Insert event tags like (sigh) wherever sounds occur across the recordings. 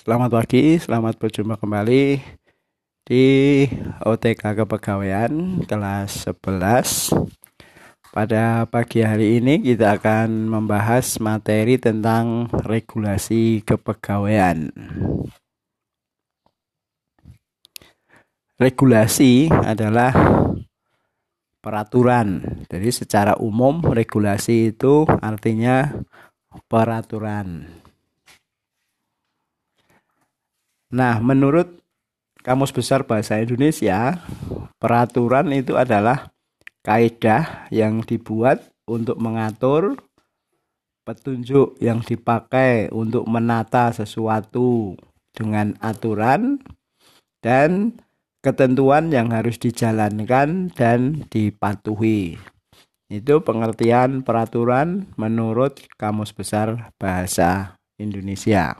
Selamat pagi, selamat berjumpa kembali di OTK Kepegawaian kelas 11. Pada pagi hari ini kita akan membahas materi tentang regulasi kepegawaian. Regulasi adalah peraturan. Jadi secara umum regulasi itu artinya peraturan. Nah, menurut Kamus Besar Bahasa Indonesia, peraturan itu adalah kaidah yang dibuat untuk mengatur petunjuk yang dipakai untuk menata sesuatu dengan aturan dan ketentuan yang harus dijalankan dan dipatuhi. Itu pengertian peraturan menurut Kamus Besar Bahasa Indonesia.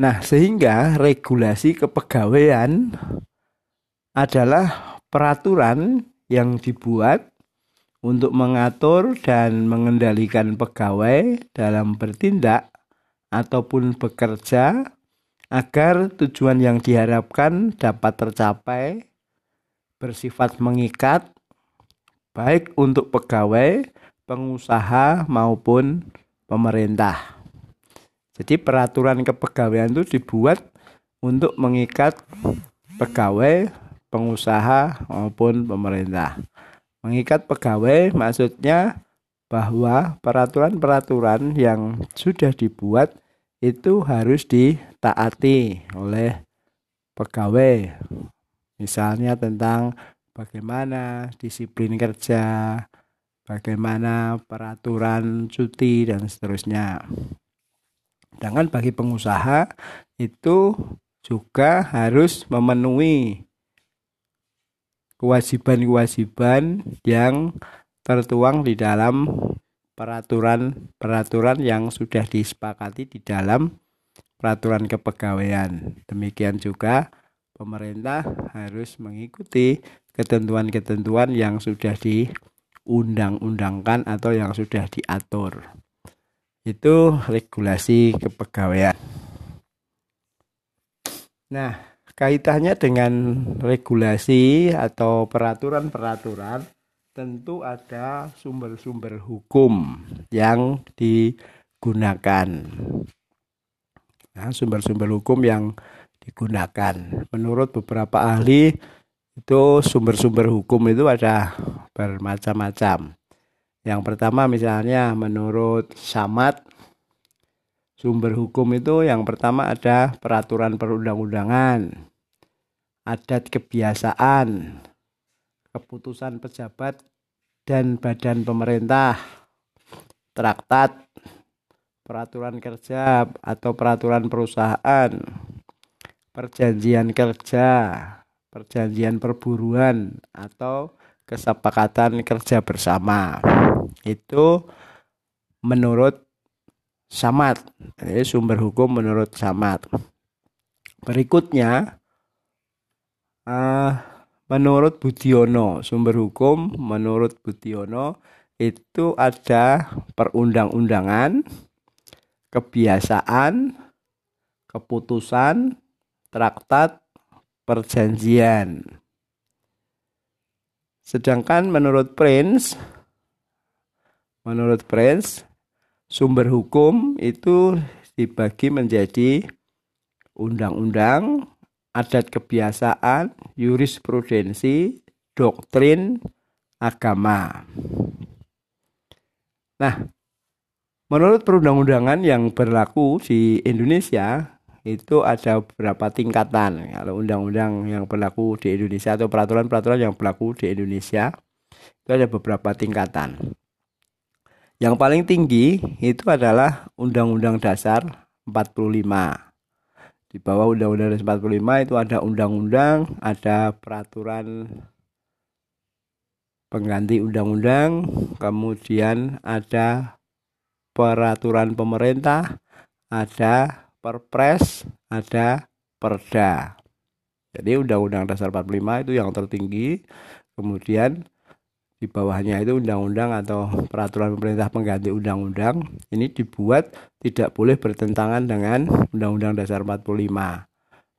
Nah, sehingga regulasi kepegawaian adalah peraturan yang dibuat untuk mengatur dan mengendalikan pegawai dalam bertindak ataupun bekerja agar tujuan yang diharapkan dapat tercapai bersifat mengikat baik untuk pegawai, pengusaha maupun pemerintah. Jadi peraturan kepegawaian itu dibuat untuk mengikat pegawai, pengusaha maupun pemerintah. Mengikat pegawai maksudnya bahwa peraturan-peraturan yang sudah dibuat itu harus ditaati oleh pegawai. Misalnya tentang bagaimana disiplin kerja, bagaimana peraturan cuti dan seterusnya. Sedangkan bagi pengusaha itu juga harus memenuhi kewajiban-kewajiban yang tertuang di dalam peraturan-peraturan yang sudah disepakati di dalam peraturan kepegawaian. Demikian juga pemerintah harus mengikuti ketentuan-ketentuan yang sudah diundang-undangkan atau yang sudah diatur itu regulasi kepegawaian. Nah, kaitannya dengan regulasi atau peraturan-peraturan tentu ada sumber-sumber hukum yang digunakan. Nah, sumber-sumber hukum yang digunakan. Menurut beberapa ahli itu sumber-sumber hukum itu ada bermacam-macam. Yang pertama misalnya menurut Samad sumber hukum itu yang pertama ada peraturan perundang-undangan, adat kebiasaan, keputusan pejabat dan badan pemerintah, traktat, peraturan kerja atau peraturan perusahaan, perjanjian kerja, perjanjian perburuan atau kesepakatan kerja bersama itu menurut Samad. Ini sumber hukum menurut Samad. Berikutnya uh, menurut Budiono sumber hukum menurut Budiono itu ada perundang-undangan kebiasaan keputusan traktat perjanjian. Sedangkan menurut Prince, menurut Prince, sumber hukum itu dibagi menjadi undang-undang, adat kebiasaan, jurisprudensi, doktrin, agama. Nah, menurut perundang-undangan yang berlaku di Indonesia, itu ada beberapa tingkatan kalau undang-undang yang berlaku di Indonesia atau peraturan-peraturan yang berlaku di Indonesia itu ada beberapa tingkatan. Yang paling tinggi itu adalah Undang-Undang Dasar 45. Di bawah Undang-Undang Dasar 45 itu ada undang-undang, ada peraturan pengganti undang-undang, kemudian ada peraturan pemerintah, ada perpres, ada perda. Jadi Undang-Undang Dasar 45 itu yang tertinggi. Kemudian di bawahnya itu undang-undang atau peraturan pemerintah pengganti undang-undang ini dibuat tidak boleh bertentangan dengan Undang-Undang Dasar 45.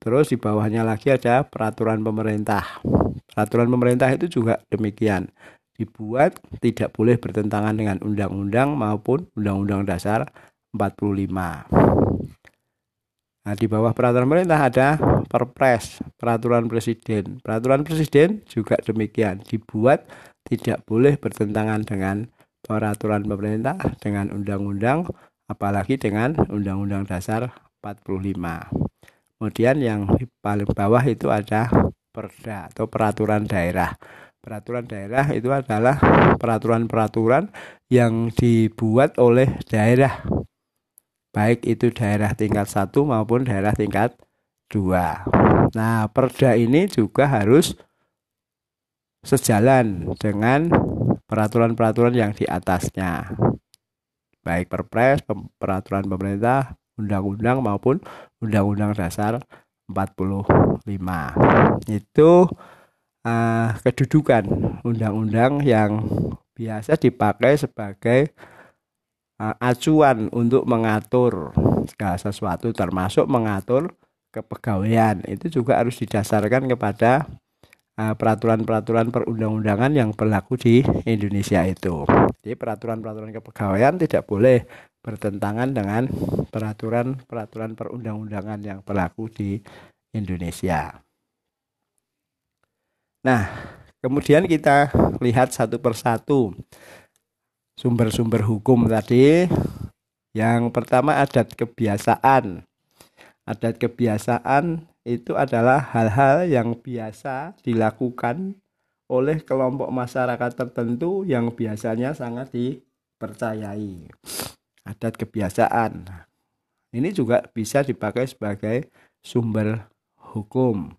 Terus di bawahnya lagi ada peraturan pemerintah. Peraturan pemerintah itu juga demikian. Dibuat tidak boleh bertentangan dengan undang-undang maupun Undang-Undang Dasar 45. Nah, di bawah peraturan pemerintah ada Perpres, peraturan presiden. Peraturan presiden juga demikian, dibuat tidak boleh bertentangan dengan peraturan pemerintah, dengan undang-undang, apalagi dengan Undang-Undang Dasar 45. Kemudian yang paling bawah itu ada Perda atau peraturan daerah. Peraturan daerah itu adalah peraturan-peraturan yang dibuat oleh daerah baik itu daerah tingkat satu maupun daerah tingkat dua. Nah, perda ini juga harus sejalan dengan peraturan-peraturan yang di atasnya. Baik perpres, peraturan pemerintah, undang-undang maupun undang-undang dasar 45. Itu uh, kedudukan undang-undang yang biasa dipakai sebagai acuan untuk mengatur segala sesuatu termasuk mengatur kepegawaian itu juga harus didasarkan kepada peraturan-peraturan perundang-undangan yang berlaku di Indonesia itu. Jadi peraturan-peraturan kepegawaian tidak boleh bertentangan dengan peraturan-peraturan perundang-undangan yang berlaku di Indonesia. Nah, kemudian kita lihat satu persatu sumber-sumber hukum tadi. Yang pertama adat kebiasaan. Adat kebiasaan itu adalah hal-hal yang biasa dilakukan oleh kelompok masyarakat tertentu yang biasanya sangat dipercayai. Adat kebiasaan. Ini juga bisa dipakai sebagai sumber hukum.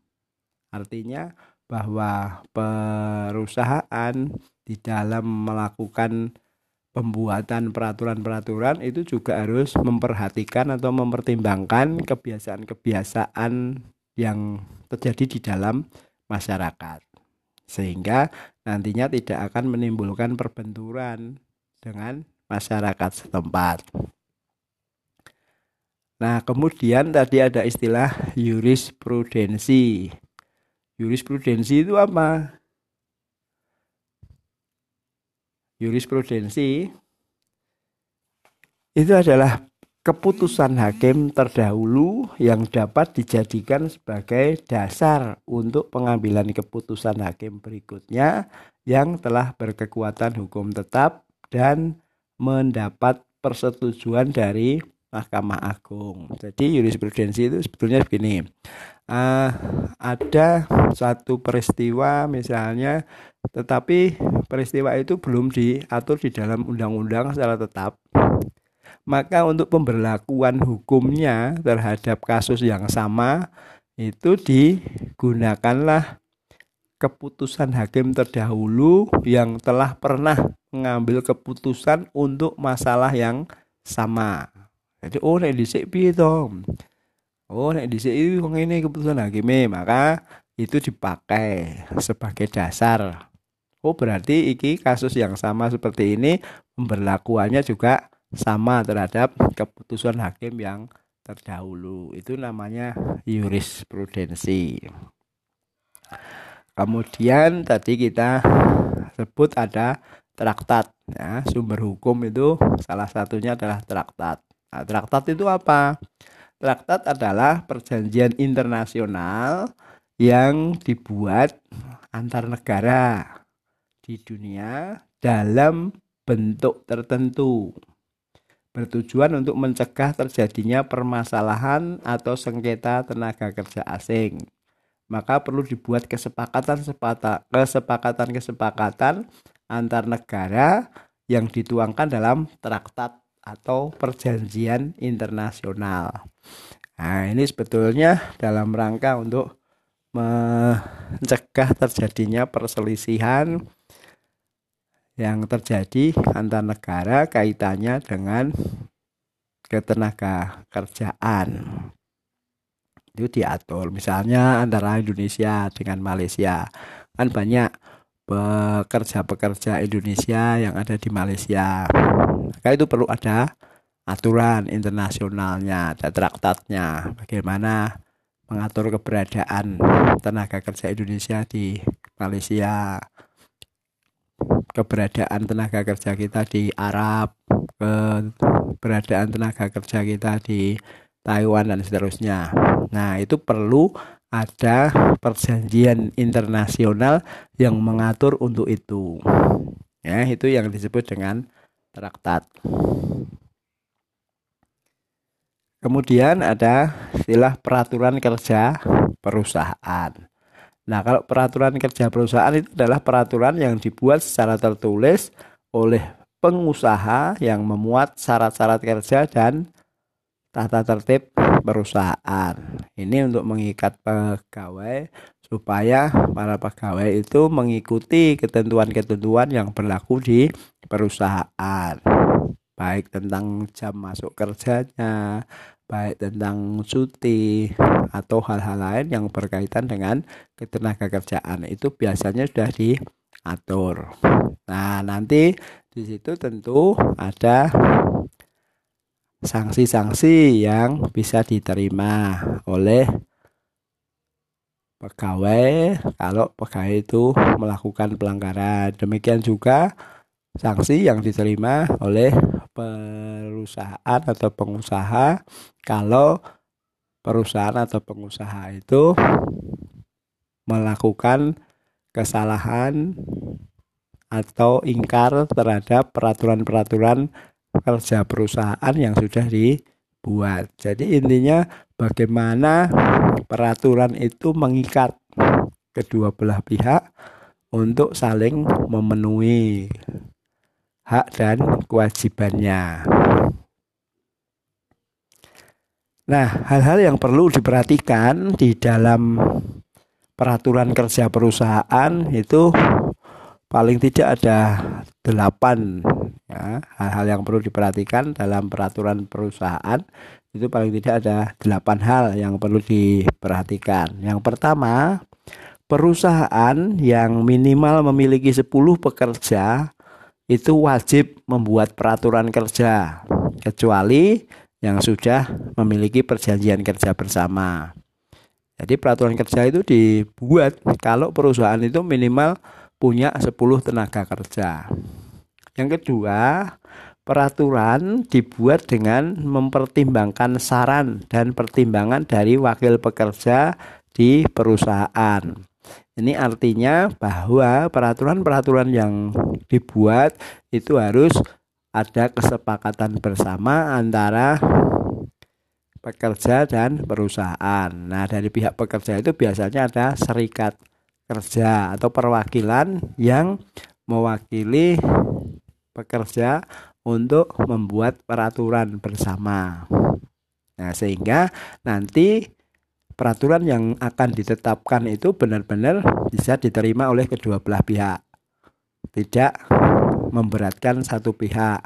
Artinya bahwa perusahaan di dalam melakukan pembuatan peraturan-peraturan itu juga harus memperhatikan atau mempertimbangkan kebiasaan-kebiasaan yang terjadi di dalam masyarakat sehingga nantinya tidak akan menimbulkan perbenturan dengan masyarakat setempat. Nah, kemudian tadi ada istilah jurisprudensi. Jurisprudensi itu apa? Jurisprudensi itu adalah keputusan hakim terdahulu yang dapat dijadikan sebagai dasar untuk pengambilan keputusan hakim berikutnya yang telah berkekuatan hukum tetap dan mendapat persetujuan dari Mahkamah Agung. Jadi jurisprudensi itu sebetulnya begini. Uh, ada satu peristiwa misalnya tetapi peristiwa itu belum diatur di dalam undang-undang secara tetap. Maka untuk pemberlakuan hukumnya terhadap kasus yang sama itu digunakanlah keputusan hakim terdahulu yang telah pernah mengambil keputusan untuk masalah yang sama. Jadi oh nek dhisik piye? Oh nek dhisik iki ini keputusan hakim maka itu dipakai sebagai dasar Oh berarti iki kasus yang sama seperti ini pemberlakuannya juga sama terhadap keputusan hakim yang terdahulu. Itu namanya jurisprudensi. Kemudian tadi kita sebut ada traktat. Ya, sumber hukum itu salah satunya adalah traktat. Nah, traktat itu apa? Traktat adalah perjanjian internasional yang dibuat antar negara di dunia dalam bentuk tertentu bertujuan untuk mencegah terjadinya permasalahan atau sengketa tenaga kerja asing. Maka perlu dibuat kesepakatan kesepakatan kesepakatan antar negara yang dituangkan dalam traktat atau perjanjian internasional. Nah, ini sebetulnya dalam rangka untuk mencegah terjadinya perselisihan yang terjadi antar negara kaitannya dengan ketenaga kerjaan. Itu diatur. Misalnya antara Indonesia dengan Malaysia. Kan banyak pekerja-pekerja Indonesia yang ada di Malaysia. Maka itu perlu ada aturan internasionalnya, ada traktatnya, bagaimana mengatur keberadaan tenaga kerja Indonesia di Malaysia, keberadaan tenaga kerja kita di Arab, keberadaan tenaga kerja kita di Taiwan dan seterusnya. Nah, itu perlu ada perjanjian internasional yang mengatur untuk itu. Ya, itu yang disebut dengan traktat. Kemudian ada istilah peraturan kerja perusahaan. Nah, kalau peraturan kerja perusahaan itu adalah peraturan yang dibuat secara tertulis oleh pengusaha yang memuat syarat-syarat kerja dan tata tertib perusahaan. Ini untuk mengikat pegawai supaya para pegawai itu mengikuti ketentuan-ketentuan yang berlaku di perusahaan. Baik tentang jam masuk kerjanya, baik tentang cuti atau hal-hal lain yang berkaitan dengan ketenaga kerjaan itu biasanya sudah diatur. Nah, nanti di situ tentu ada sanksi-sanksi yang bisa diterima oleh pegawai kalau pegawai itu melakukan pelanggaran. Demikian juga sanksi yang diterima oleh perusahaan atau pengusaha kalau perusahaan atau pengusaha itu melakukan kesalahan atau ingkar terhadap peraturan-peraturan kerja perusahaan yang sudah dibuat. Jadi intinya bagaimana peraturan itu mengikat kedua belah pihak untuk saling memenuhi hak dan kewajibannya. Nah, hal-hal yang perlu diperhatikan di dalam peraturan kerja perusahaan itu paling tidak ada delapan ya, hal-hal yang perlu diperhatikan dalam peraturan perusahaan itu paling tidak ada delapan hal yang perlu diperhatikan. Yang pertama, perusahaan yang minimal memiliki 10 pekerja itu wajib membuat peraturan kerja kecuali yang sudah memiliki perjanjian kerja bersama. Jadi peraturan kerja itu dibuat kalau perusahaan itu minimal punya 10 tenaga kerja. Yang kedua, peraturan dibuat dengan mempertimbangkan saran dan pertimbangan dari wakil pekerja di perusahaan. Ini artinya bahwa peraturan-peraturan yang dibuat itu harus ada kesepakatan bersama antara pekerja dan perusahaan. Nah, dari pihak pekerja itu biasanya ada serikat kerja atau perwakilan yang mewakili pekerja untuk membuat peraturan bersama. Nah, sehingga nanti peraturan yang akan ditetapkan itu benar-benar bisa diterima oleh kedua belah pihak. Tidak memberatkan satu pihak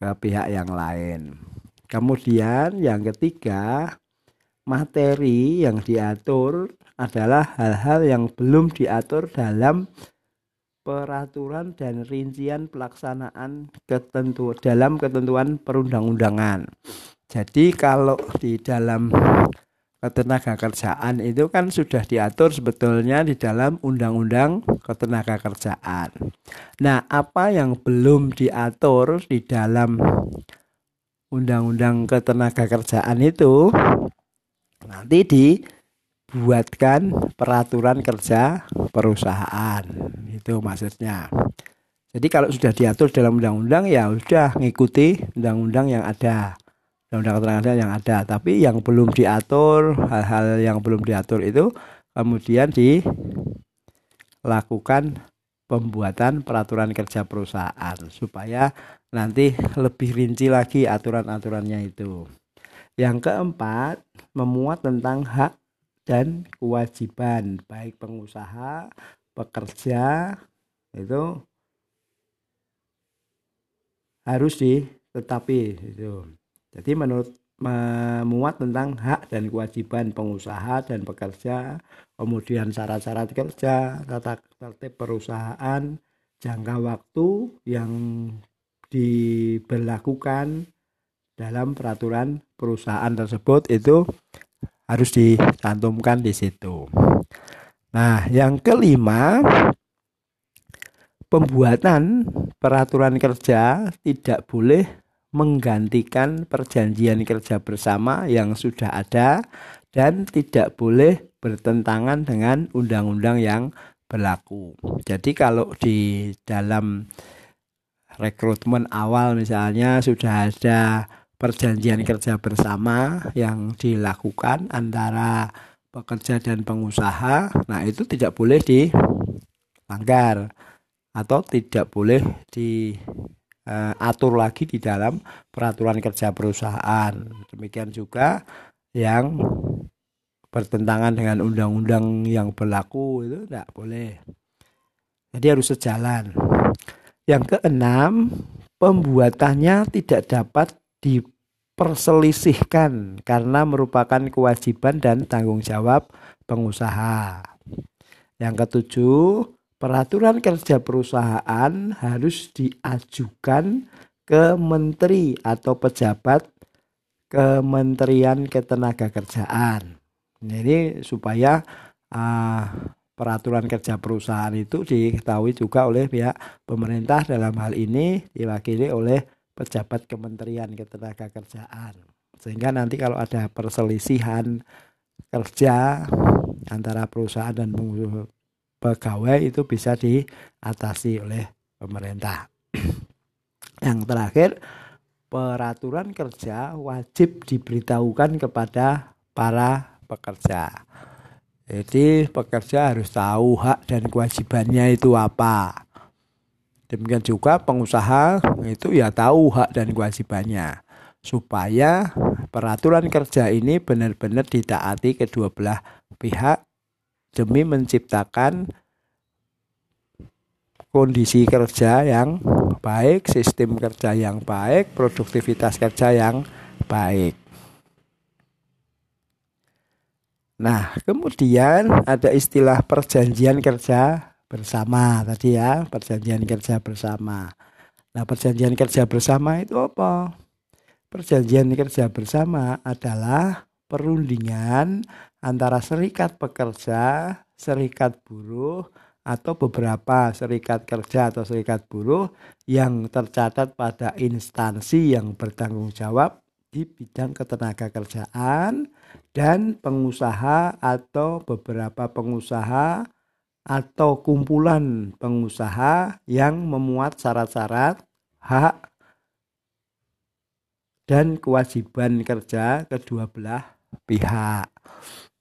ke pihak yang lain. Kemudian yang ketiga, materi yang diatur adalah hal-hal yang belum diatur dalam peraturan dan rincian pelaksanaan ketentu dalam ketentuan perundang-undangan. Jadi kalau di dalam ketenaga kerjaan itu kan sudah diatur sebetulnya di dalam undang-undang ketenaga kerjaan. Nah, apa yang belum diatur di dalam undang-undang ketenaga kerjaan itu nanti dibuatkan peraturan kerja perusahaan. Itu maksudnya. Jadi kalau sudah diatur dalam undang-undang ya sudah ngikuti undang-undang yang ada undang-undang ketenaga yang ada tapi yang belum diatur hal-hal yang belum diatur itu kemudian dilakukan pembuatan peraturan kerja perusahaan supaya nanti lebih rinci lagi aturan-aturannya itu. Yang keempat, memuat tentang hak dan kewajiban baik pengusaha, pekerja itu harus ditetapi itu. Jadi menurut memuat tentang hak dan kewajiban pengusaha dan pekerja kemudian syarat-syarat kerja, tata tertib perusahaan, jangka waktu yang diberlakukan dalam peraturan perusahaan tersebut itu harus dicantumkan di situ. Nah, yang kelima, pembuatan peraturan kerja tidak boleh menggantikan perjanjian kerja bersama yang sudah ada dan tidak boleh bertentangan dengan undang-undang yang berlaku. Jadi kalau di dalam rekrutmen awal misalnya sudah ada perjanjian kerja bersama yang dilakukan antara pekerja dan pengusaha, nah itu tidak boleh dilanggar atau tidak boleh diatur lagi di dalam peraturan kerja perusahaan. Demikian juga yang bertentangan dengan undang-undang yang berlaku itu tidak boleh. Jadi harus sejalan. Yang keenam, pembuatannya tidak dapat diperselisihkan karena merupakan kewajiban dan tanggung jawab pengusaha. Yang ketujuh, peraturan kerja perusahaan harus diajukan ke menteri atau pejabat Kementerian Ketenagakerjaan. Jadi supaya uh, peraturan kerja perusahaan itu diketahui juga oleh pihak pemerintah dalam hal ini diwakili oleh pejabat Kementerian Ketenagakerjaan. Sehingga nanti kalau ada perselisihan kerja antara perusahaan dan pegawai itu bisa diatasi oleh pemerintah. (clears throat) Yang terakhir, peraturan kerja wajib diberitahukan kepada para pekerja. Jadi pekerja harus tahu hak dan kewajibannya itu apa. Demikian juga pengusaha itu ya tahu hak dan kewajibannya supaya peraturan kerja ini benar-benar ditaati kedua belah pihak demi menciptakan kondisi kerja yang baik, sistem kerja yang baik, produktivitas kerja yang baik. Nah, kemudian ada istilah perjanjian kerja bersama tadi ya perjanjian kerja bersama. Nah perjanjian kerja bersama itu apa? Perjanjian kerja bersama adalah perundingan antara serikat pekerja serikat buruh atau beberapa serikat kerja atau serikat buruh yang tercatat pada instansi yang bertanggung jawab di bidang ketenaga kerjaan dan pengusaha atau beberapa pengusaha atau kumpulan pengusaha yang memuat syarat-syarat hak dan kewajiban kerja kedua belah pihak.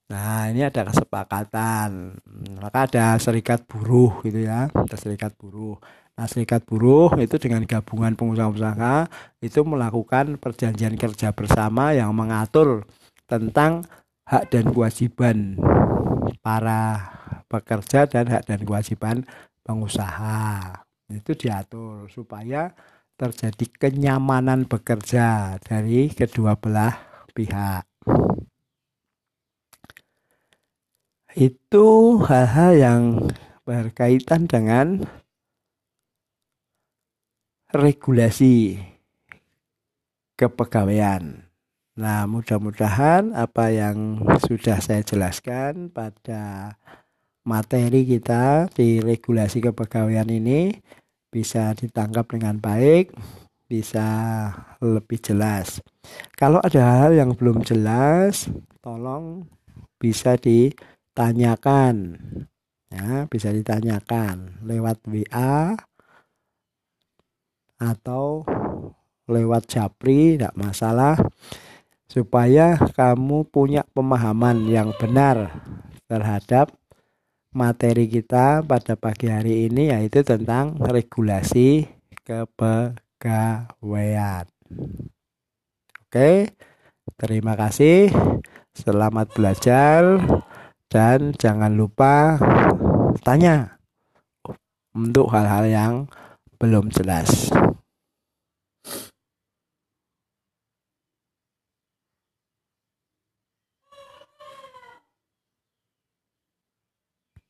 Nah, ini ada kesepakatan. Maka ada serikat buruh gitu ya, ada serikat buruh. Nah, serikat buruh itu dengan gabungan pengusaha-pengusaha itu melakukan perjanjian kerja bersama yang mengatur tentang hak dan kewajiban para pekerja dan hak dan kewajiban pengusaha. Itu diatur supaya terjadi kenyamanan bekerja dari kedua belah pihak. Itu hal-hal yang berkaitan dengan regulasi kepegawaian. Nah, mudah-mudahan apa yang sudah saya jelaskan pada materi kita di regulasi kepegawaian ini bisa ditangkap dengan baik, bisa lebih jelas. Kalau ada hal yang belum jelas, tolong bisa ditanyakan. Ya, bisa ditanyakan lewat WA atau lewat Japri, tidak masalah supaya kamu punya pemahaman yang benar terhadap materi kita pada pagi hari ini yaitu tentang regulasi kepegawaian. Oke, terima kasih. Selamat belajar dan jangan lupa tanya untuk hal-hal yang belum jelas.